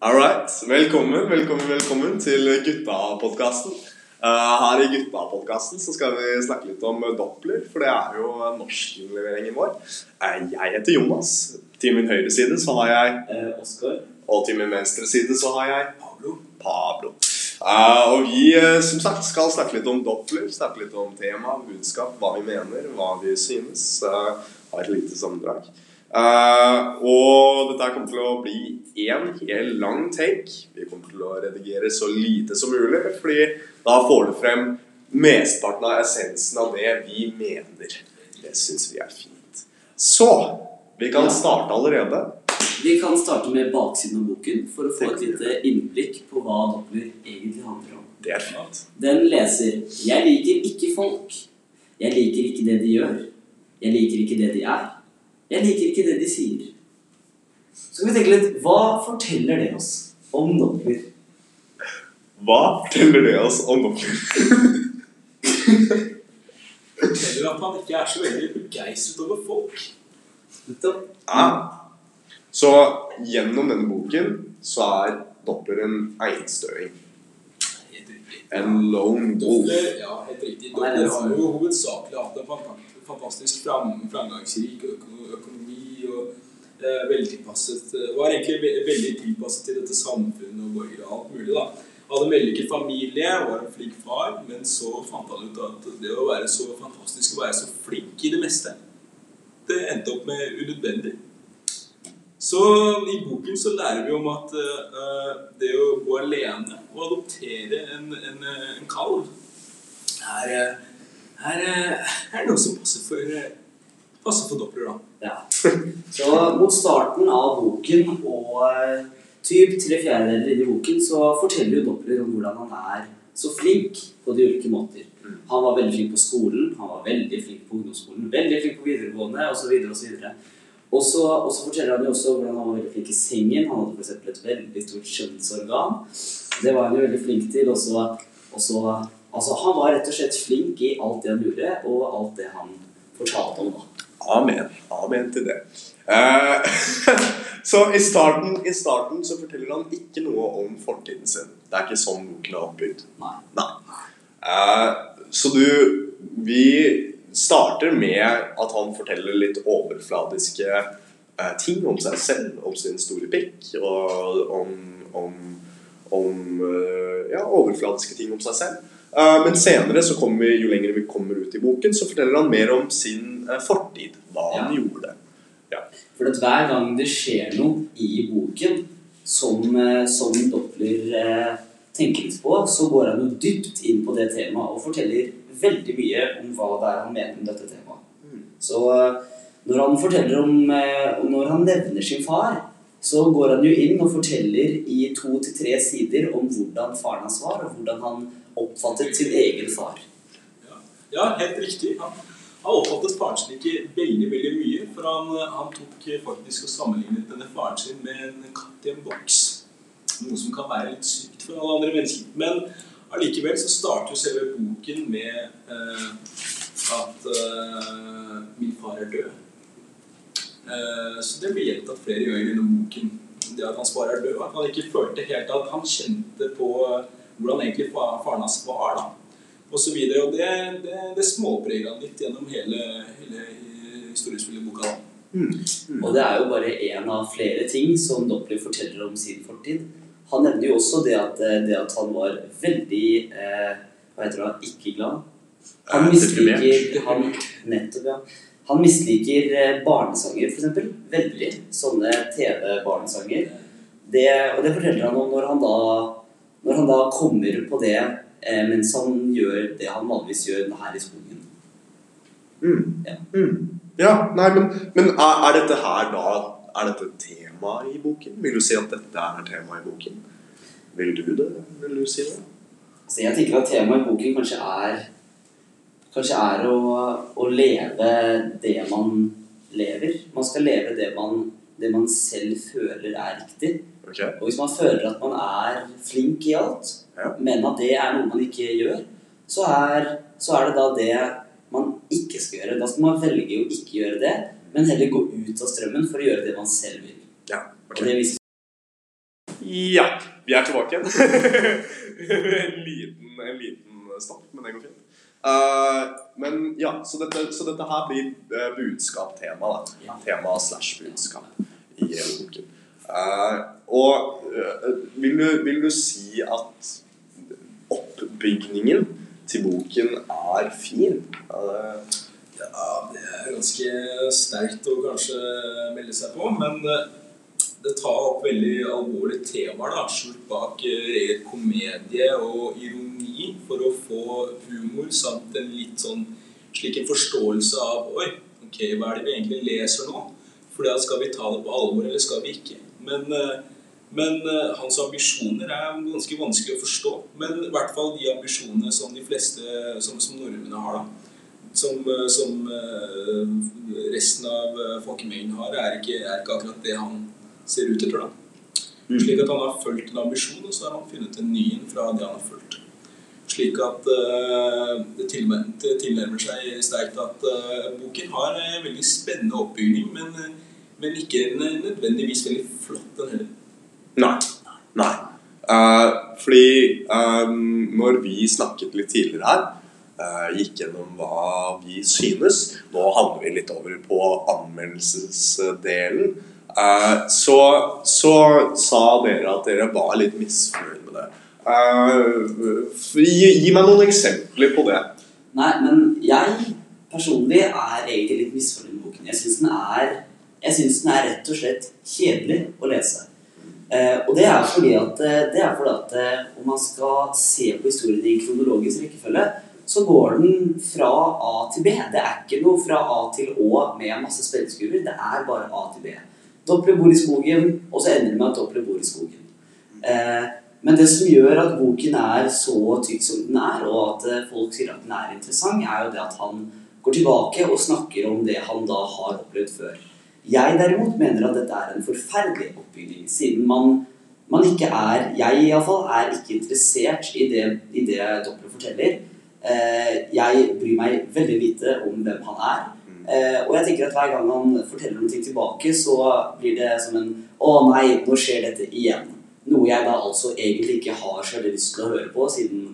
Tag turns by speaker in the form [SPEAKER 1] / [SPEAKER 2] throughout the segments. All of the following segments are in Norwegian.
[SPEAKER 1] All right. Velkommen, velkommen, velkommen til Gutta-podkasten. her i Gutta-podkasten så skal vi snakke litt om Doppler, for det er jo norskinnleveringen vår. Eh, jeg heter Jonas. Til min høyre side så har jeg
[SPEAKER 2] Eh, Oskar.
[SPEAKER 1] Og til min venstre side så har jeg Pablo. Pablo. Uh, og vi eh, som sagt skal snakke litt om Doppler, snakke litt om tema, budskap, hva vi mener, hva vi synes. Uh, har et lite sammendrag. Eh, og dette kommer til å bli én hel lang take. Vi kommer til å redigere så lite som mulig, fordi da får du frem mesteparten av essensen av det vi mener. Det syns vi er fint. Så vi kan starte allerede.
[SPEAKER 2] Vi kan starte med baksiden av boken for å få et lite innblikk på hva Doppler egentlig handler om.
[SPEAKER 1] Det er fint.
[SPEAKER 2] Den leser Jeg liker ikke folk. Jeg liker ikke det de gjør. Jeg liker ikke det de er. Jeg liker ikke det de sier. Så kan vi tenke litt Hva forteller det oss om Doppler?
[SPEAKER 1] Hva forteller det oss om dere?
[SPEAKER 3] forteller at han ikke er så veldig begeistret over folk.
[SPEAKER 1] Ja. Så gjennom denne boken så er Doppler en einstøing. En lone wolf.
[SPEAKER 3] Ja, helt riktig.
[SPEAKER 2] Er
[SPEAKER 3] Doppler har jo hovedsakelig hatt en fanta- fantastisk fram, framgangsrik økonomi og eh, veltilpasset eh, Var egentlig ve veldig tilpasset til dette samfunnet og borgere og alt mulig. da. Hadde en vellykket familie, var en flink far, men så fant han ut at det å være så fantastisk og være så flink i det meste, det endte opp med unødvendig. Så i boken så lærer vi om at uh, det å gå alene og adoptere en, en, en kalv er, eh, er, det er noe som passer for, eh, passer for Doppler, da.
[SPEAKER 2] Ja. Så mot starten av boken og eh, typ tre fjerdedeler inni i boken så forteller jo Doppler om hvordan han er så flink på de ulike måter. Han var veldig flink på skolen, han var veldig flink på ungdomsskolen, veldig flink på videregående osv. Og så og så forteller han jo også hvordan han var veldig flink i sengen. Han hadde f.eks. et veldig stort kjønnsorgan. Det var han jo veldig flink til. Også, også og så Altså, han var rett og slett flink i alt det han gjorde, og alt det han fortalte om, da.
[SPEAKER 1] Amen. Amen til det. Eh, så i starten, i starten så forteller han ikke noe om fortiden sin. Det er ikke sånn boken er oppbygd.
[SPEAKER 2] Nei.
[SPEAKER 1] Eh, så du Vi starter med at han forteller litt overfladiske eh, ting om seg selv, om sin store pikk, og om, om, om Ja, overfladiske ting om seg selv. Eh, men senere, så kommer vi, jo lenger vi kommer ut i boken, så forteller han mer om sin eh, fortid. Hva han
[SPEAKER 2] Ja.
[SPEAKER 1] gjorde.
[SPEAKER 2] For at hver gang det skjer noe i boken som, eh, som Doppler eh, tenker litt på, så går han jo dypt inn på det temaet og forteller veldig mye om hva det er han mener om dette temaet.
[SPEAKER 1] Mm.
[SPEAKER 2] Så når han forteller om eh, Når han nevner sin far, så går han jo inn og forteller i to til tre sider om hvordan faren hans var, og hvordan han oppfattet sin egen far.
[SPEAKER 3] Ja, helt riktig. Han, han oppfattet faren sin ikke veldig veldig mye, for han, han tok faktisk og sammenlignet denne faren sin med en katt i en boks. Noe som kan være litt sykt for alle andre mennesker. Men allikevel så starter jo selve boken med eh, at eh, min far er død. Eh, så det blir gjentatt flere ganger gjennom boken. Det at hans far er død, at han ikke følte helt at han kjente på hvordan egentlig faren hans var. da og så videre. Og det, det, det småpreger han litt gjennom hele, hele historiespillerboka. Mm.
[SPEAKER 1] Mm.
[SPEAKER 2] Og det er jo bare én av flere ting som Doppler forteller om sin fortid. Han nevner jo også det at, eh, det at han var veldig eh, Hva heter det? Ikke glad. Han
[SPEAKER 1] Eh,
[SPEAKER 2] misliker han, Nettopp, ja. Han misliker eh, barnesanger, f.eks. Veldig. Sånne TV-barnesanger. Det, og det forteller han om når han da, når han da kommer på det eh, mens han gjør det han vanligvis gjør her i skogen.
[SPEAKER 1] Mm.
[SPEAKER 2] Ja.
[SPEAKER 1] Mm. ja, nei, men, men er, er dette her da Er dette tema i boken? Vil du si at dette er tema i boken? Vil du det? Vil du si det?
[SPEAKER 2] Så jeg tenker at temaet i boken kanskje er Kanskje er å, å leve det man lever. Man skal leve det man, det man selv føler er riktig.
[SPEAKER 1] Ok?
[SPEAKER 2] Og hvis man føler at man er flink i alt,
[SPEAKER 1] Ja.
[SPEAKER 2] men at det er noe man ikke gjør, så er, så er det da det man ikke skal gjøre. Da skal man velge å ikke gjøre det, men heller gå ut av strømmen for å gjøre det man selv vil.
[SPEAKER 1] Ja. okay.
[SPEAKER 2] Og det viser
[SPEAKER 1] Ja, vi er tilbake igjen. en, liten, en liten stopp, men det går fint. Uh, men ja, så dette, så dette her blir uh, budskap-tema. da.
[SPEAKER 2] Ja.
[SPEAKER 1] Tema slash budskap i boken. Eh, og eh, vil, du, vil du si at oppbygningen til boken er fin? Eh,
[SPEAKER 3] Ja, det er ganske sterkt å kanskje melde seg på, men det tar opp veldig alvorlige temaer da, skjult bak ren komedie og ironi for å få humor samt en litt sånn slik en forståelse av Oi, ok, hva er det vi egentlig leser nå? At Skal vi ta det på alvor, eller skal vi ikke? Men, eh, men eh, hans ambisjoner er ganske vanskelig å forstå. Men i hvert fall de ambisjonene som de fleste som, som nordmennene har. da som, eh, som resten av folkemengden har, er ikke, er ikke akkurat det han ser ut etter. da.
[SPEAKER 1] Mm.
[SPEAKER 3] Slik at han har fulgt en ambisjon, og så har han funnet en ny en fra det han har fulgt. Slik at uh, det tilnærmer, seg sterkt at uh, boken har en veldig spennende oppbygning, men, men ikke en nødvendigvis veldig flott den heller.
[SPEAKER 1] Nei. Nei. Uh, fordi eh, når vi snakket litt tidligere her, uh, gikk gjennom hva vi synes Nå handler vi litt over på anmeldelsesdelen. Uh, så, så sa dere at dere var litt misfornøyd med det. Eh, gi, gi meg noen eksempler på det.
[SPEAKER 2] Nei, men jeg personlig er egentlig litt misfornøyd med boken. Jeg syns den er jeg synes den er rett og slett kjedelig å lese. Eh, og det er fordi at, eh, det er fordi at eh, om man skal se på historien i kronologisk rekkefølge, så går den fra A til B. Det er ikke noe fra A til Å med masse spilleskurer. Det er bare A til B. Doppler bor i skogen, og så ender det med at Doppler bor i skogen. Men det som gjør at boken er så tykk som den er, og at folk sier at den er interessant, er jo det at han går tilbake og snakker om det han da har opplevd før. Jeg derimot mener at dette er en forferdelig oppbygging, siden man, man ikke er Jeg iallfall er ikke interessert i det, i det Doppler forteller. Eh, jeg bryr meg veldig lite om hvem han er. Eh, og jeg tenker at hver gang han forteller noe tilbake, så blir det som en Å nei, nå skjer dette igjen. Noe jeg da altså egentlig ikke har så veldig lyst til å høre på, siden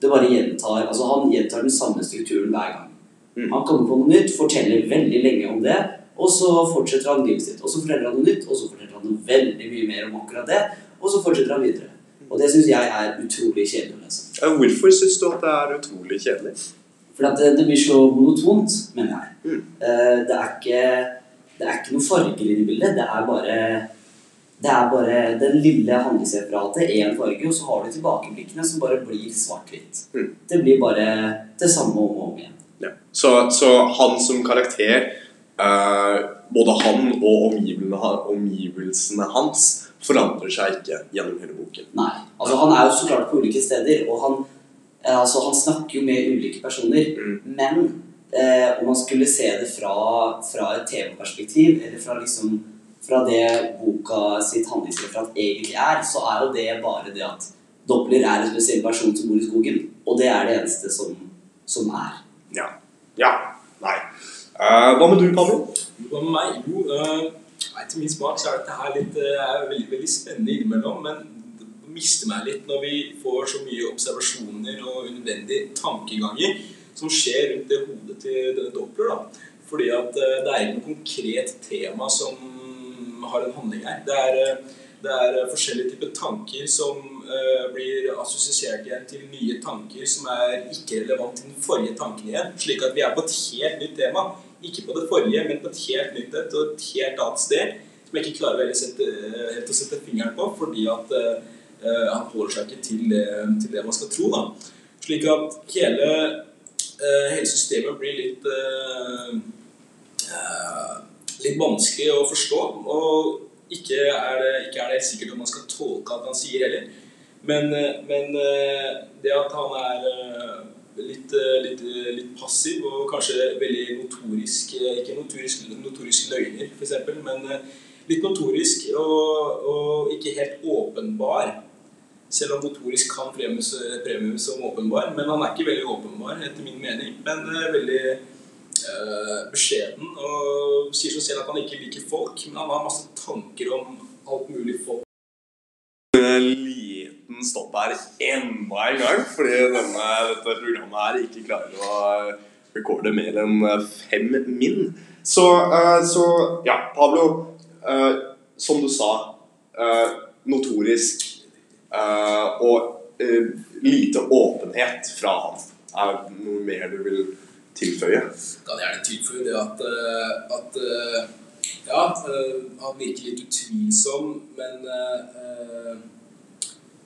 [SPEAKER 2] det bare gjentar Altså, han gjentar den samme strukturen hver gang.
[SPEAKER 1] Mm.
[SPEAKER 2] Han kommer på noe nytt, forteller veldig lenge om det, og så fortsetter han livet sitt. Og så forteller han noe nytt, og så forteller han noe veldig mye mer om akkurat det, og så fortsetter han videre. Og det syns jeg er utrolig kjedelig å lese.
[SPEAKER 1] Eh, Hvorfor syns du at det er utrolig kjedelig?
[SPEAKER 2] For at det, det blir så monotont, mener jeg.
[SPEAKER 1] Mm.
[SPEAKER 2] Eh, det, er ikke, det er ikke noe farger i det bildet. Det er bare det er bare den lille handlingsreferatet, én farge, og så har du tilbakeblikkene som bare blir svart-hvitt.
[SPEAKER 1] Mm.
[SPEAKER 2] Det blir bare det samme om og om igjen.
[SPEAKER 1] Ja. Så, så han som karakter, eh, både han og omgivelsene, hans, forandrer seg ikke gjennom hele boken.
[SPEAKER 2] Nei. Altså, han er jo så klart på ulike steder, og han, eh, altså, han snakker jo med ulike personer.
[SPEAKER 1] Mm.
[SPEAKER 2] Men eh, om man skulle se det fra, fra et TV-perspektiv, eller fra liksom fra det boka sitt handlingsreferat egentlig er, så er jo det bare det at Doppler er en spesiell person som bor i skogen. Og det er det eneste som, som er.
[SPEAKER 1] Ja. ja. Nei. Eh, hva med du, Pablo?
[SPEAKER 3] Hva med meg? Jo, uh, til min smak så er dette her litt, er veldig, veldig spennende innimellom, men det mister meg litt når vi får så mye observasjoner og unødvendige tankeganger som skjer rundt det hodet til denne Doppler. da. Fordi at uh, det er ikke noe konkret tema som har en handling her. Det er, det er forskjellige typer tanker som øh, blir assosiert igjen til nye tanker som er ikke relevant til den forrige tanken igjen. Slik at vi er på et helt nytt tema. Ikke på det forrige, men på et helt nytt et og et helt annet sted. Som jeg ikke klarer å sette, helt å sette fingeren på, fordi at øh, øh, han holder seg ikke til til det man skal tro. Da. Slik at hele, øh, hele systemet blir litt øh, litt vanskelig å forstå. Og ikke er, det, ikke er det sikkert om man skal tolke at han sier heller. Men, eh, men eh, det at han er eh, litt, litt, litt passiv og kanskje veldig notorisk Ikke notorisk, notorisk løgner, f.eks., men litt notorisk og, og ikke helt åpenbar. Selv om notorisk kan premies, premies som åpenbar. Men han er ikke veldig åpenbar, etter min mening. Men veldig øh, beskjeden og sier seg selv at han ikke liker folk, men han har masse tanker om alt mulig folk.
[SPEAKER 1] Eh, stopp her enda en gang. Fordi denne, dette programmet her ikke klarer å rekorde mer enn fem min. Så, uh, så ja, Pablo. Uh, som du sa, uh, notorisk eh, og eh, lite åpenhet fra han. Er det noe mer du vil tilføye?
[SPEAKER 3] kan gjerne tilføye det at, eh, at eh, ja, eh, han virker litt utvilsom, men, eh,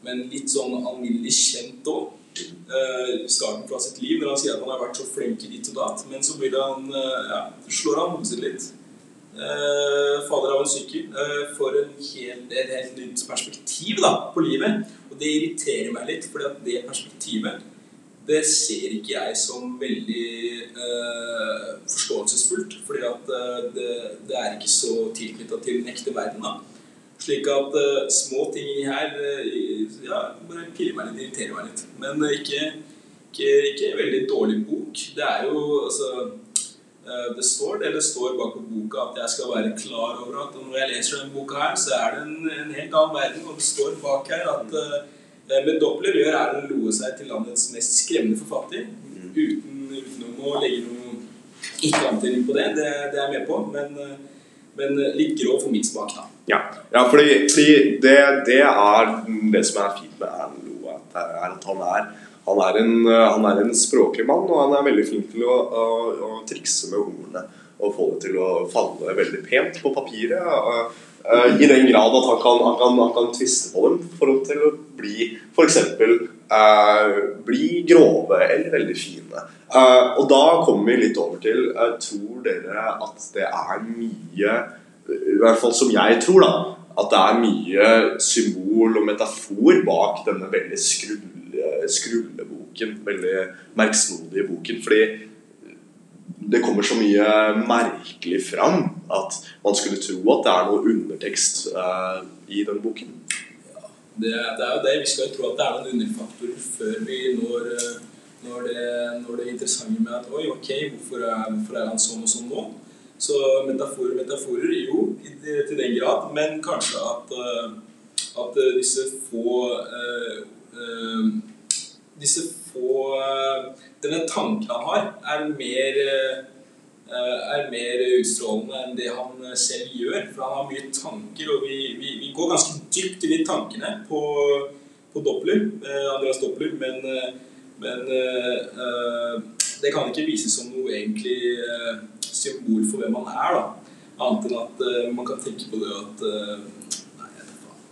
[SPEAKER 3] men litt sånn alminnelig kjent òg. Uh, starten fra sitt liv, når han sier at han har vært så flink i ditt og datt. Men så blir det han, uh, ja, slår han hodet sitt litt. Uh, fader av en sykkel. Uh, får en helt, et helt nytt perspektiv da, på livet. Og det irriterer meg litt, at det perspektivet det ser ikke jeg som veldig eh, forståelsesfullt. Fordi at eh, det, det er ikke så tilknytta til den ekte verden. da. Slik at uh, små ting her uh, ja, bare pirrer meg litt, irriterer meg litt. Men uh, ikke, ikke, ikke en veldig dårlig bok. Det er jo altså det står det det står bak på boka at jeg skal være klar over at når jeg leser denne boka her, så er det en, en helt annen verden. Og det står bak her at med Doppler gjør Erlend Loe seg til landets mest skremmende forfatter. Uten, uten å legge noe ikke antydning på det. det. Det er jeg med på. Men, men litt grov for min smak, da.
[SPEAKER 1] Ja, ja fordi, fordi det, det er det som er fint med Erlend at han er, han, er en, han er en språklig mann, og han er veldig flink til å, å, å trikse med ordene. Og få det til å falle veldig pent på papiret. eh, I den grad at han kan, han kan, han kan tviste på dem for å bli f.eks. Uh, bli grove eller veldig fine. Uh, og da kommer vi litt over til eh, Tror dere at det er mye i hvert fall som jeg tror, da, at det er mye symbol og metafor bak denne veldig skrulle, skrulleboken, veldig merksnodige boken. Fordi det kommer så mye merkelig fram at man skulle tro at det er noe undertekst eh, i den boken.
[SPEAKER 3] Det, det er jo det. Vi skal jo tro at det er noen underfaktorer før vi når, eh, når, det, når det interessante med at Oi, ok, hvorfor er, hvorfor er han sånn og sånn nå? Så metaforer, metaforer, jo, til den grad. Men kanskje at, eh, at eh, disse få eh, Disse få Denne tanken han har, er mer er mer utstrålende enn det han selv gjør. For han har mye tanker, og vi, vi, vi går ganske dypt i de tankene på, på Doppler, Andreas Doppler, men, men det kan ikke vises som noe egentlig symbol for hvem han er, da. Annet enn at uh, man kan tenke på det at uh, Nei, jeg vet faen.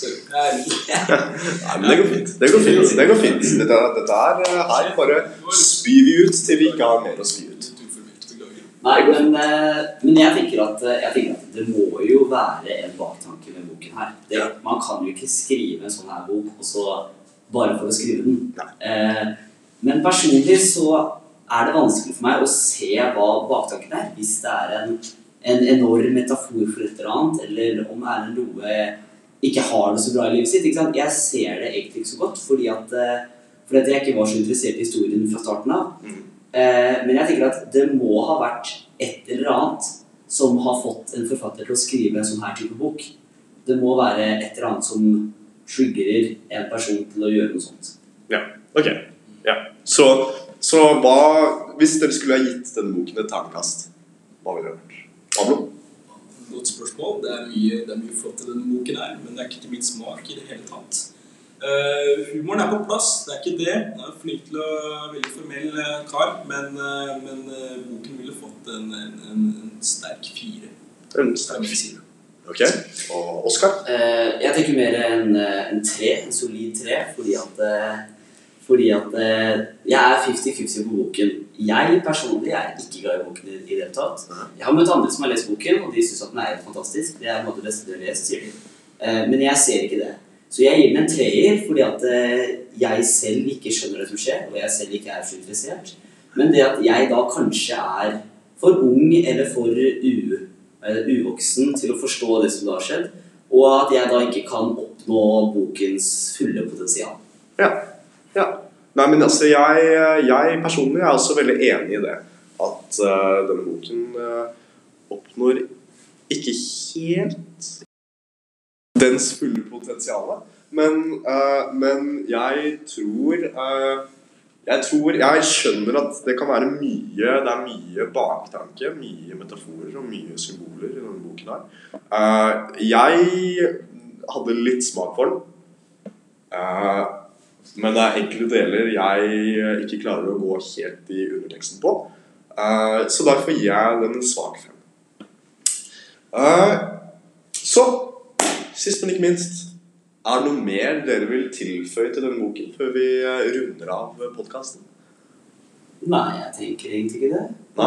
[SPEAKER 3] Sorry.
[SPEAKER 1] Nei, men det går fint. Det går fint. Det går fint. Dette, dette er eh, her bare spyr vi ut til vi ikke har mer å spy ut.
[SPEAKER 2] Nei, men, eh, men jeg, tenker at, jeg tenker at det må jo være en baktanke med boken her. Det, Man kan jo ikke skrive en sånn her bok og så bare for å skrive den. Eh, men personlig så er det vanskelig for meg å se hva baktanken er. Hvis det er en, en enorm metafor for et eller annet, eller om Erlend Loe ikke har det så bra i livet sitt. Ikke sant? Jeg ser det egentlig ikke så godt, fordi at, eh, fordi at jeg ikke var så interessert i historien fra starten av.
[SPEAKER 1] Mm.
[SPEAKER 2] Eh, men jeg tenker at det må ha vært et eller annet som har fått en forfatter til å skrive en sånn her type bok. Det må være et eller annet som triggerer en person til å gjøre noe sånt.
[SPEAKER 1] Ja, Ok. Ja. Så, så hva Hvis dere skulle ha gitt denne boken et terningkast, hva ville dere gjort? Pablo?
[SPEAKER 3] Godt spørsmål. Det er, mye, det er mye flott i denne boken her, men det er ikke til min smak i det hele tatt. Uh, humoren er på plass, det er ikke det. Han er flink til å Veldig formell eh, kar, men, uh, men boken ville fått en, en, en, en sterk fire.
[SPEAKER 1] En sterk fire. Ok. Og Oskar?
[SPEAKER 2] Eh, jeg tenker mer en, en tre, en solid tre, fordi at fordi at eh, jeg er 50-50 på boken. Jeg personlig er ikke glad i boken i, det hele tatt. Jeg har møtt andre som har lest boken, og de syns at den er helt fantastisk. Det er på en måte det beste de har lest, sier de. Eh, men jeg ser ikke det. Så jeg gir den en treer fordi at eh, jeg selv ikke skjønner det som skjer, og jeg selv ikke er så interessert. Men det at jeg da kanskje er for ung eller for u, eller uvoksen til å forstå det som da har skjedd, og at jeg da ikke kan oppnå bokens fulle potensial.
[SPEAKER 1] Ja. Nei, men altså, jeg, jeg personlig er også veldig enig i det. At uh, denne boken uh, oppnår ikke helt dens fulle potensial. Men, uh, men jeg tror Jeg tror Jeg skjønner at det kan være mye Det er mye baktanke, mye metaforer og mye symboler i denne boken her. Uh, jeg hadde litt smak for den. Eh, men det er enkelte deler jeg ikke klarer å gå helt i underteksten på. Eh, så derfor gir jeg den en svak fem. Eh, så sist, men ikke minst Er det noe mer dere vil tilføye til denne boken før vi eh, runder av podkasten?
[SPEAKER 2] Nei, jeg tenker egentlig ikke det.
[SPEAKER 1] Nei.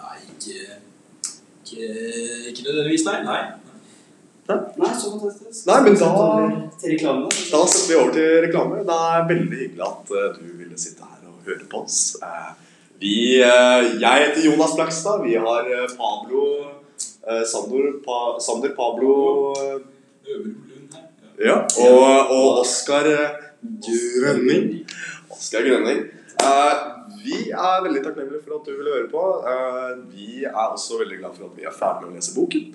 [SPEAKER 3] Nei, ikke, ikke, ikke nødvendigvis, nei. nei.
[SPEAKER 2] Nei, så fantastisk.
[SPEAKER 1] Nei, men da-. Da setter vi over til reklame. Det er veldig hyggelig at eh, du ville sitte her og høre på oss. Eh, vi, eh, jeg heter Jonas Blakstad. Vi har Pablo eh, Sander, pa, Sander Pablo.
[SPEAKER 3] Ja.
[SPEAKER 1] Og, og Oskar Grønning. Oskar Grønning. Eh, vi er veldig takknemlige for at du ville høre på. Eh, vi er også veldig glad for at vi er ferdig med å lese boken.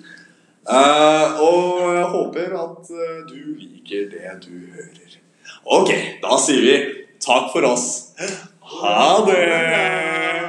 [SPEAKER 1] Eh, og jeg håper at eh, du liker det du hører. Ok, da sier vi takk for oss. Ha det!